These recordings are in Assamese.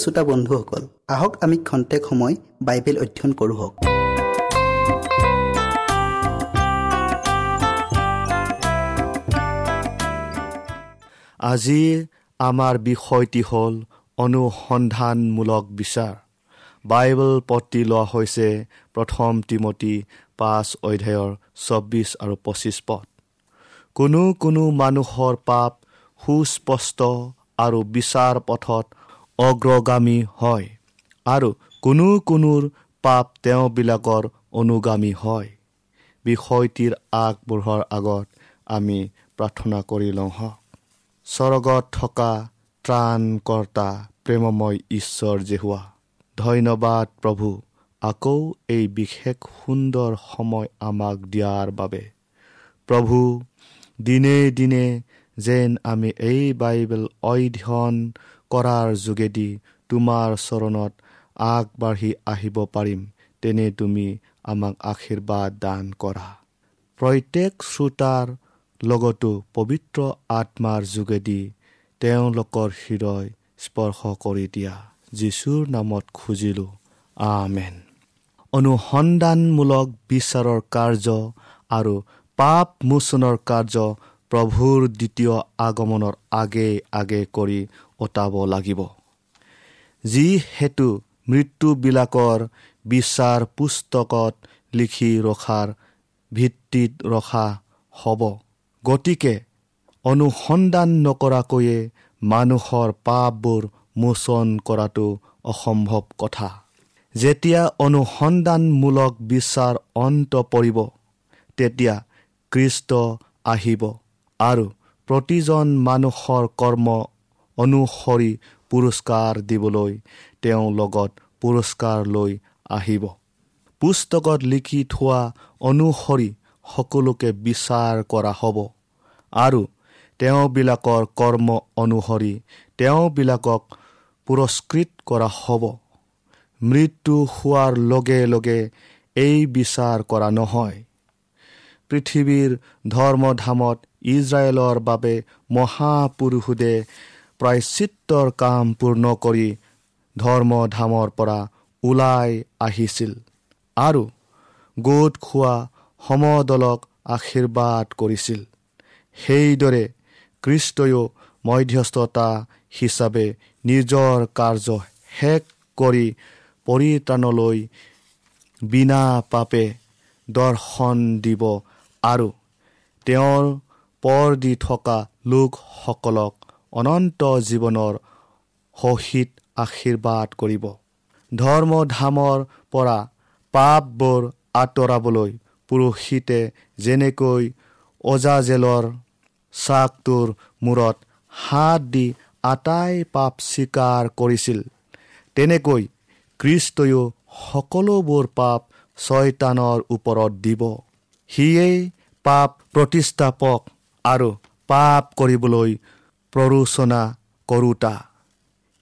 শ্ৰোতা বন্ধুসকল আহক আমি খন্তেক সময় বাইবেল অধ্যয়ন কৰোঁ আজিৰ আমাৰ বিষয়টি হ'ল অনুসন্ধানমূলক বিচাৰ। বাইবেল পতি লোৱা হৈছে প্ৰথম তিমতী পাঁচ অধ্যায়ৰ চৌব্বিছ আৰু পঁচিছ পদ। কোনো কোনো মানুহৰ পাপ সুস্পষ্ট আৰু বিচাৰ পথত অগ্ৰগামী হয় আৰু কোনো কোনোৰ পাপ তেওঁবিলাকৰ অনুগামী হয়। বিষয়টিৰ আগবঢ়োৱাৰ আগত আমি প্ৰাৰ্থনা কৰি লওঁ হওক স্বৰ্গত থকা ত্ৰাণকৰ্তা প্ৰেমময় ঈশ্বৰ জেহুৱা ধন্যবাদ প্ৰভু আকৌ এই বিশেষ সুন্দৰ সময় আমাক দিয়াৰ বাবে। প্ৰভু দিনে দিনে যেন আমি এই বাইবেল অধ্যয়ন কৰাৰ যোগেদি তোমাৰ চৰণত আগবাঢ়ি আহিব পাৰিম তেনে তুমি আমাক আশীৰ্বাদ দান কৰা। প্ৰত্যেক শ্ৰোতাৰ লগতো পবিত্ৰ আত্মাৰ যোগেদি তেওঁলোকৰ হৃদয় স্পৰ্শ কৰি দিয়া। যীশুৰ নামত খুজিলোঁ আমেন। অনুসন্ধানমূলক বিচাৰৰ কাৰ্য আৰু পাপ মোচনৰ কাৰ্য প্ৰভুৰ দ্বিতীয় আগমনৰ আগে আগে কৰি অতাব লাগিব। যিহেতু মৃত্যুবিলাকৰ বিচাৰ পুস্তকত লিখি ৰখাৰ ভিত্তিত ৰখা হ'ব গতিকে অনুসন্ধান নকৰাকৈয়ে মানুহৰ পাপবোৰ মোচন কৰাটো অসম্ভৱ কথা। যেতিয়া অনুসন্ধানমূলক বিচাৰ অন্ত পৰিব তেতিয়া কৃষ্ট আহিব। আৰু প্ৰতিজন মানুহৰ কৰ্ম অনুসৰি পুৰস্কাৰ দিবলৈ তেওঁ লগত পুৰস্কাৰ লৈ আহিব। পুস্তকত লিখি থোৱা অনুসৰি সকলোকে বিচাৰ কৰা হ'ব আৰু তেওঁবিলাকৰ কৰ্ম অনুসৰি তেওঁবিলাকক পুৰস্কৃত কৰা হ'ব। মৃত্যু হোৱাৰ লগে লগে এই বিচাৰ কৰা নহয়। পৃথিৱীৰ ধৰ্মধামত ইজৰাইলৰ বাবে মহাপুৰুষোদে প্ৰায়চিত্ৰৰ কাম পূৰ্ণ কৰি ধৰ্মধামৰ পৰা ওলাই আহিছিল আৰু গোট খোৱা সমদলক আশীৰ্বাদ কৰিছিল। সেইদৰে কৃষ্টয়ো মধ্যস্থতা হিচাপে নিজৰ কাৰ্য শেষ কৰি পৰিত্ৰাণলৈ বিনা পাপে দৰ্শন দিব আৰু তেওঁৰ পৰ দি থকা লোকসকলক অনন্ত জীৱনৰ সহিত আশীৰ্বাদ কৰিব। ধৰ্মধামৰ পৰা পাপবোৰ আঁতৰাবলৈ পুৰোহিতে যেনেকৈ অজাজেলৰ চাকটোৰ মূৰত হাত দি আটাই পাপ স্বীকাৰ কৰিছিল তেনেকৈ খ্ৰীষ্টয়ো সকলোবোৰ পাপ ছয়তানৰ ওপৰত দিব। সিয়েই পাপ প্ৰতিষ্ঠাপক আৰু পাপ কৰিবলৈ প্ৰৰোচনা কৰোতা।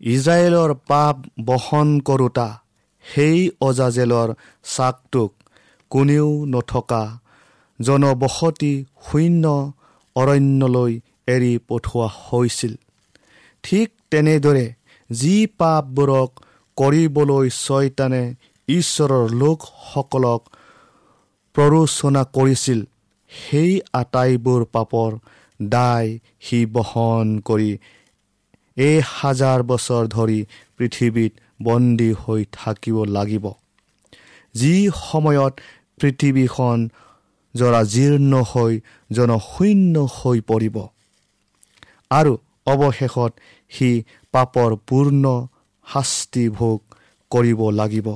ইজৰাইলৰ পাপ বহন কৰোতা। সেই অজাজেলৰ চাকটোক কোনেও নথকা। জনবসতি শূন্য অৰণ্যলৈ এৰি পঠোৱা হৈছিল। ঠিক তেনেদৰে যি পাপবোৰক কৰিবলৈ ছয়তানে ঈশ্বৰৰ লোকসকলক প্ৰৰোচনা কৰিছিল সেই আটাইবোৰ পাপৰ দায় সি বহন কৰি এই হাজাৰ বছৰ ধৰি পৃথিৱীত বন্দী হৈ থাকিব লাগিব। যি সময়ত পৃথিৱীখন জৰাজীৰ্ণ হৈ জনশূন্য হৈ পৰিব আৰু অৱশেষত সি পাপৰ পূৰ্ণ শাস্তি ভোগ কৰিব লাগিব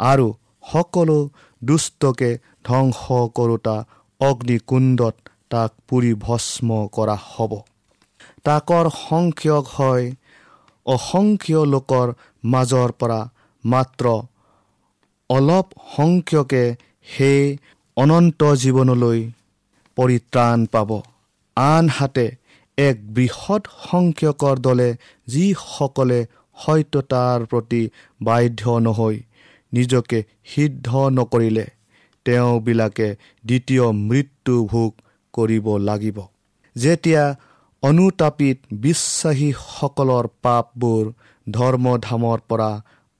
আৰু সকলো দুষ্টকে ধ্বংস কৰোতা অগ্নিকুণ্ডত তাক পুৰি ভস্ম কৰা হ'ব। তাকৰ সংখ্যক হয় অসংখ্য লোকৰ মাজৰ পৰা মাত্ৰ অলপ সংখ্যকে সেই অনন্ত জীৱনলৈ পৰিত্ৰাণ পাব। আনহাতে এক বৃহৎ সংখ্যকৰ দলে যিসকলে সত্যতাৰ প্ৰতি বাধ্য নহৈ নিজকে সিদ্ধ নকৰিলে। তেওঁবিলাকে দ্বিতীয় মৃত্যু ভোগ কৰিব লাগিব। যেতিয়া অনুতাপিত বিশ্বাসীসকলৰ পাপবোৰ ধৰ্মধামৰ পৰা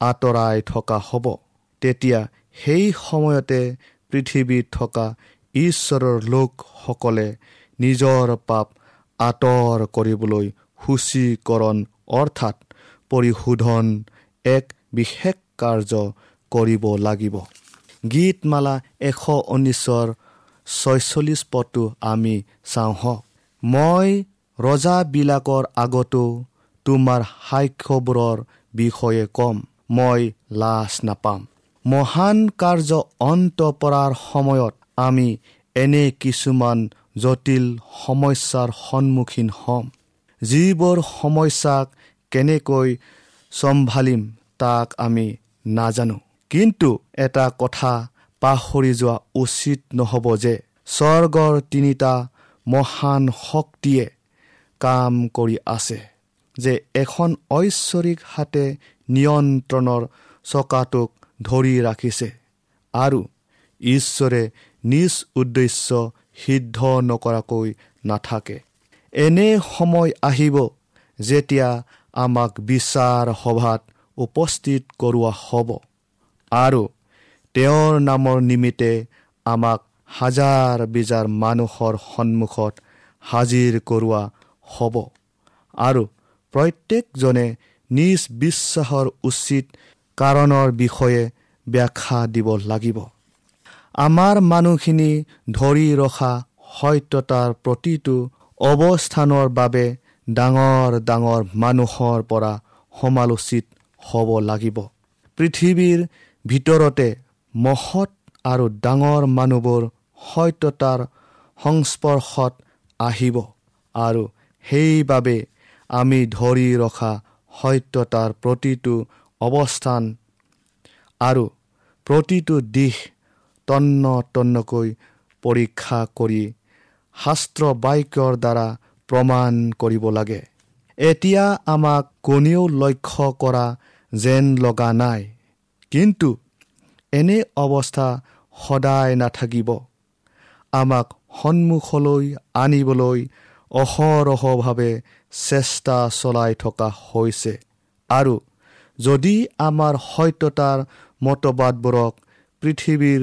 আঁতৰাই থকা হ'ব তেতিয়া সেই সময়তে পৃথিৱীত থকা ঈশ্বৰৰ লোকসকলে নিজৰ পাপ আঁতৰ কৰিবলৈ সূচীকৰণ অৰ্থাৎ পৰিশোধন এক বিশেষ কাৰ্য কৰিব লাগিব। গীতমালা এশ ঊনৈছৰ ছয়চল্লিছ পদটো আমি চাওঁ হওক মই ৰজাবিলাকৰ আগতো তোমাৰ সাক্ষ্যবোৰৰ বিষয়ে ক'ম। মই লাজ নাপাম। মহান কাৰ্য অন্ত পৰাৰ সময়ত আমি এনে কিছুমান জটিল সমস্যাৰ সন্মুখীন হ'ম। যিবোৰ সমস্যাক কেনেকৈ চম্ভালিম তাক আমি নাজানো। কিন্তু এটা কথা পাহৰি যোৱা উচিত নহ'ব যে স্বৰ্গৰ তিনিটা মহান শক্তিয়ে কাম কৰি আছে যে এখন ঐশ্বৰিক হাতে নিয়ন্ত্ৰণৰ চকাটোক ধৰি ৰাখিছে আৰু ঈশ্বৰে নিজ উদ্দেশ্য সিদ্ধ নকৰাকৈ নাথাকে। এনে সময় আহিব যেতিয়া আমাক বিচাৰ সভাত উপস্থিত কৰোৱা হ'ব। আৰু তেওঁৰ নামৰ নিমিত্তে আমাক হাজাৰ বিজাৰ মানুহৰ সন্মুখত হাজিৰ কৰোৱা হ'ব। আৰু প্ৰত্যেকজনে নিজ বিশ্বাসৰ উচিত কাৰণৰ বিষয়ে ব্যাখ্যা দিব লাগিব। আমাৰ মানুহখিনি ধৰি ৰখা সত্যতাৰ প্ৰতিটো অৱস্থানৰ বাবে ডাঙৰ ডাঙৰ মানুহৰ পৰা সমালোচিত হ'ব লাগিব। পৃথিৱীৰ ভিতৰতে মহৎ আৰু ডাঙৰ মানুহবোৰ সত্যতাৰ সংস্পৰ্শত আহিব আৰু সেইবাবে আমি ধৰি ৰখা সত্যতাৰ প্ৰতিটো অৱস্থান আৰু প্ৰতিটো দিশ তন্ন তন্নকৈ পৰীক্ষা কৰি শাস্ত্ৰ বাক্যৰ দ্বাৰা প্ৰমাণ কৰিব লাগে। এতিয়া আমাক কোনেও লক্ষ্য কৰা যেন লগা নাই। কিন্তু এনে অৱস্থা সদায় নাথাকিব। আমাক সন্মুখলৈ আনিবলৈ অহৰহভাৱে চেষ্টা চলাই থকা হৈছে। আৰু যদি আমাৰ সত্যতাৰ মতবাদবোৰক পৃথিৱীৰ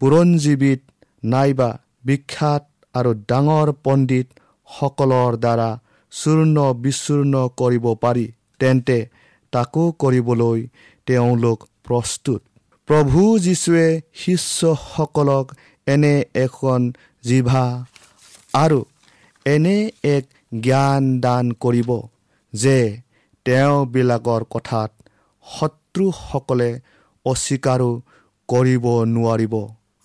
বুৰঞ্জীবিদ নাইবা বিখ্যাত আৰু ডাঙৰ পণ্ডিতসকলৰ দ্বাৰা চূৰ্ণ বিচূৰ্ণ কৰিব পাৰি তেন্তে তাকো কৰিবলৈ তেওঁলোক প্ৰস্তুত। প্ৰভু যীশুৱে শিষ্যসকলক এনে এখন জিভা আৰু এনে এক জ্ঞান দান কৰিব যে তেওঁবিলাকৰ কথাত শত্ৰুসকলে অস্বীকাৰো কৰিব নোৱাৰিব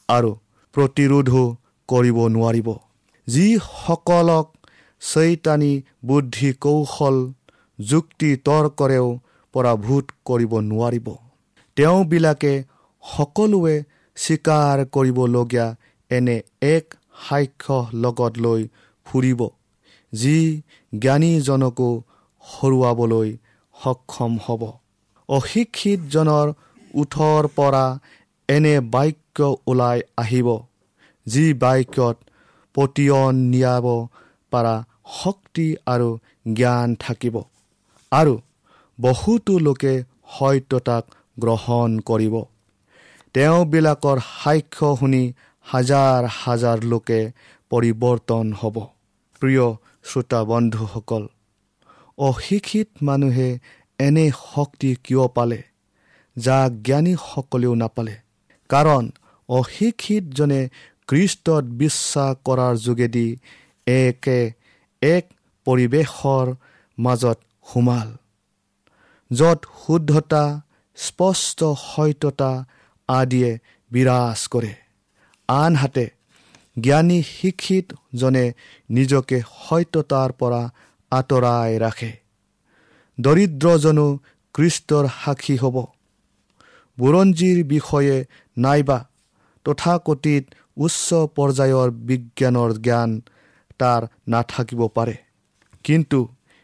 আৰু প্ৰতিৰোধো কৰিব নোৱাৰিব। যিসকলক চৈতানী বুদ্ধি কৌশল যুক্তি তৰ্কৰেও পৰাভূত কৰিব নোৱাৰিব। তেওঁবিলাকে সকলোৱে স্বীকাৰ কৰিবলগীয়া এনে এক সাক্ষ্য লগত লৈ ফুৰিব যি জ্ঞানীজনকো হৰুৱাবলৈ সক্ষম হ'ব। অশিক্ষিতজনৰ ওঠৰ পৰা এনে বাক্য ওলাই আহিব যি বাক্যত পতিয়ন নিয়াব পৰা শক্তি আৰু জ্ঞান থাকিব। আৰু বহুতো লোকে সত্যতাক গ্ৰহণ কৰিব। তেওঁবিলাকৰ সাক্ষ্য শুনি হাজাৰ হাজাৰ লোকে পৰিৱৰ্তন হ'ব। প্ৰিয় শ্ৰোতা বন্ধুসকল অশিক্ষিত মানুহে এনে শক্তি কিয় পালে যাক জ্ঞানীসকলেও নাপালে? কাৰণ অশিক্ষিতজনে খ্ৰীষ্টত বিশ্বাস কৰাৰ যোগেদি একে এক পৰিৱেশৰ মাজত সোমাল। য'ত শুদ্ধতা স্পষ্ট সত্যতা আদিয়ে বিৰাজ কৰে। আনহাতে জ্ঞানী শিক্ষিতজনে নিজকে সত্যতাৰ পৰা আঁতৰাই ৰাখে। দৰিদ্ৰজনো কৃষ্টৰ সাক্ষী হ'ব। বুৰঞ্জীৰ বিষয়ে নাইবা তথাকথিত উচ্চ পৰ্যায়ৰ বিজ্ঞানৰ জ্ঞান তাৰ নাথাকিব পাৰে। কিন্তু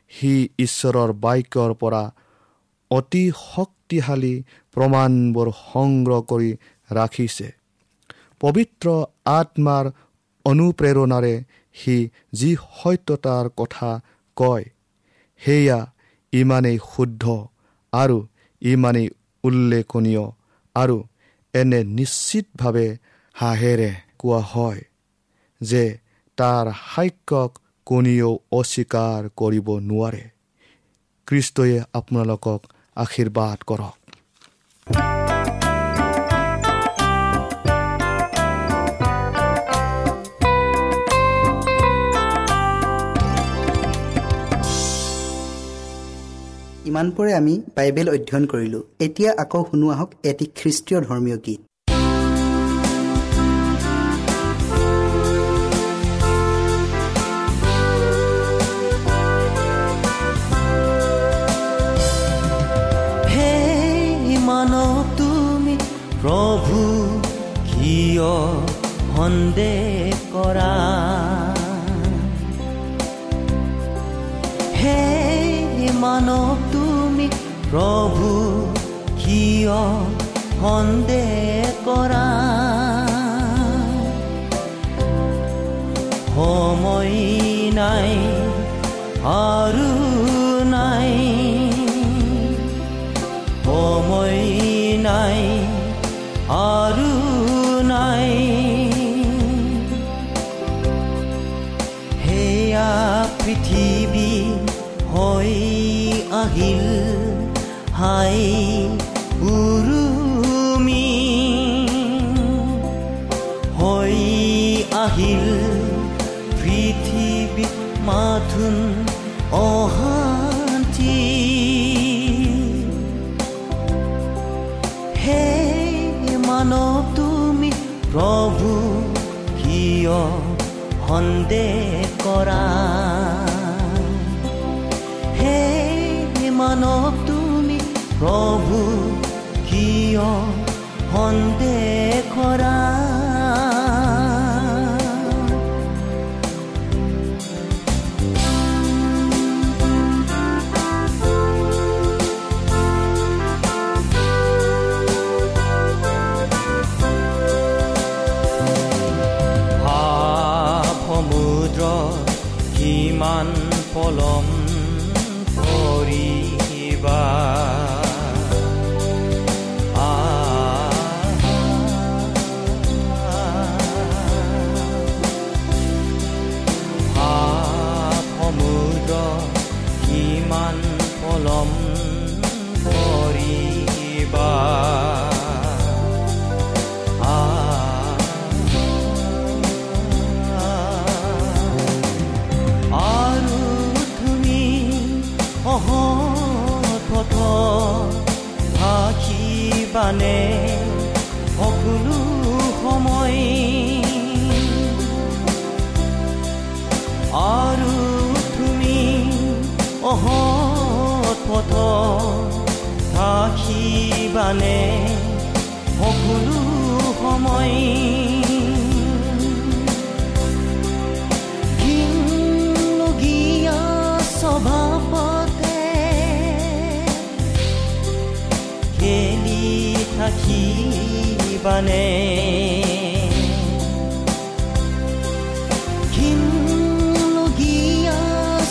সি ঈশ্বৰৰ বাক্যৰ পৰা অতি শক্তিশালী প্ৰমাণবোৰ সংগ্ৰহ কৰি ৰাখিছে। পবিত্ৰ আত্মাৰ অনুপ্ৰেৰণাৰে সি যি সত্যতাৰ কথা কয় সেয়া ইমানেই শুদ্ধ আৰু ইমানেই উল্লেখনীয় আৰু এনে নিশ্চিতভাৱে হাঁহেৰে কোৱা হয় যে তাৰ সাক্যক কোনেও অস্বীকাৰ কৰিব নোৱাৰে। খ্ৰীষ্টই আপোনালোকক আশীৰ্বাদ কৰক। ইমানপৰে আমি বাইবেল অধ্যয়ন কৰিলোঁ। এতিয়া আকৌ শুনো আহক এটি খ্ৰীষ্টীয় ধৰ্মীয় গীত। কিয় সন্দেহ কৰা। হে মানৱ তুমি প্ৰভু কিয় সন্দেহ কৰা? সময় নাই আৰু সন্দেহ কৰা। হে মানৱ তুমি প্ৰভু কিয় সন্দেহ কৰা? থাকিবানে সকলো সময় আৰু তুমি অহপথ থাকিবানে সকলো সময় থাকিবানে ঘিনলগীয়া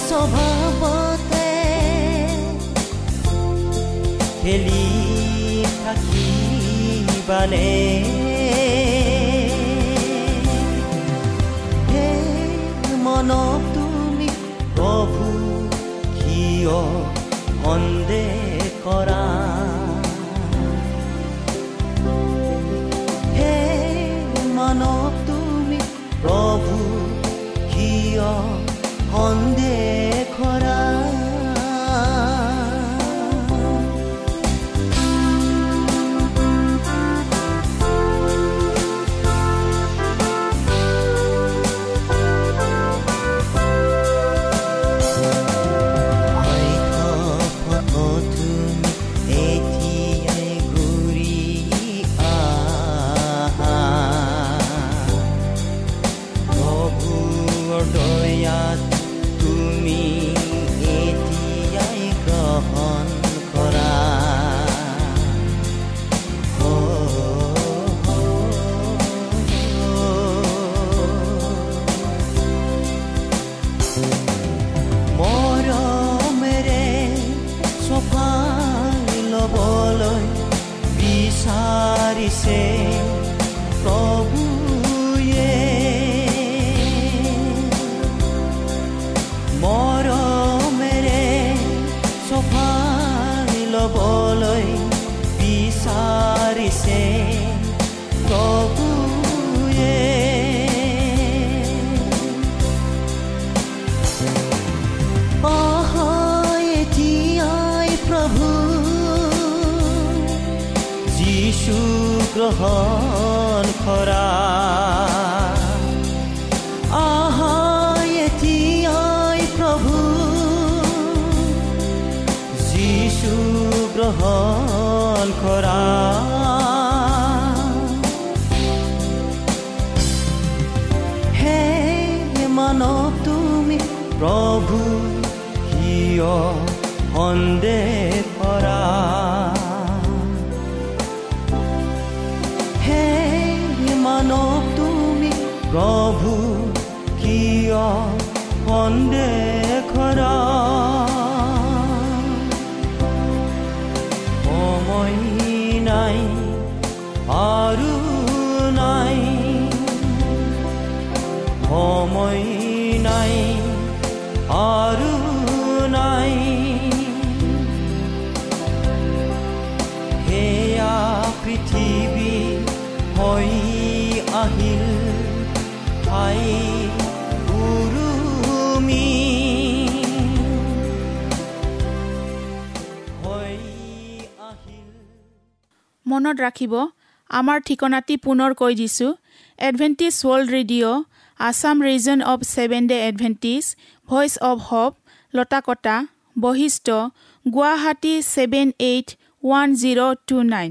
স্বভাৱতে খেলি থাকিবানে। হে মনক তুমি প্ৰভু কিয় সন্দেহ কৰা? পৃথিৱী হৈ আহিল। ঠাই উৰুমি। মনত ৰাখিব আমাৰ ঠিকনাটি পুনৰ কৈ দিছোঁ। Adventist World Radio' Assam region of seven day Adventist voice of hope Latakata Basistha Guwahati seven eight one zero' two nine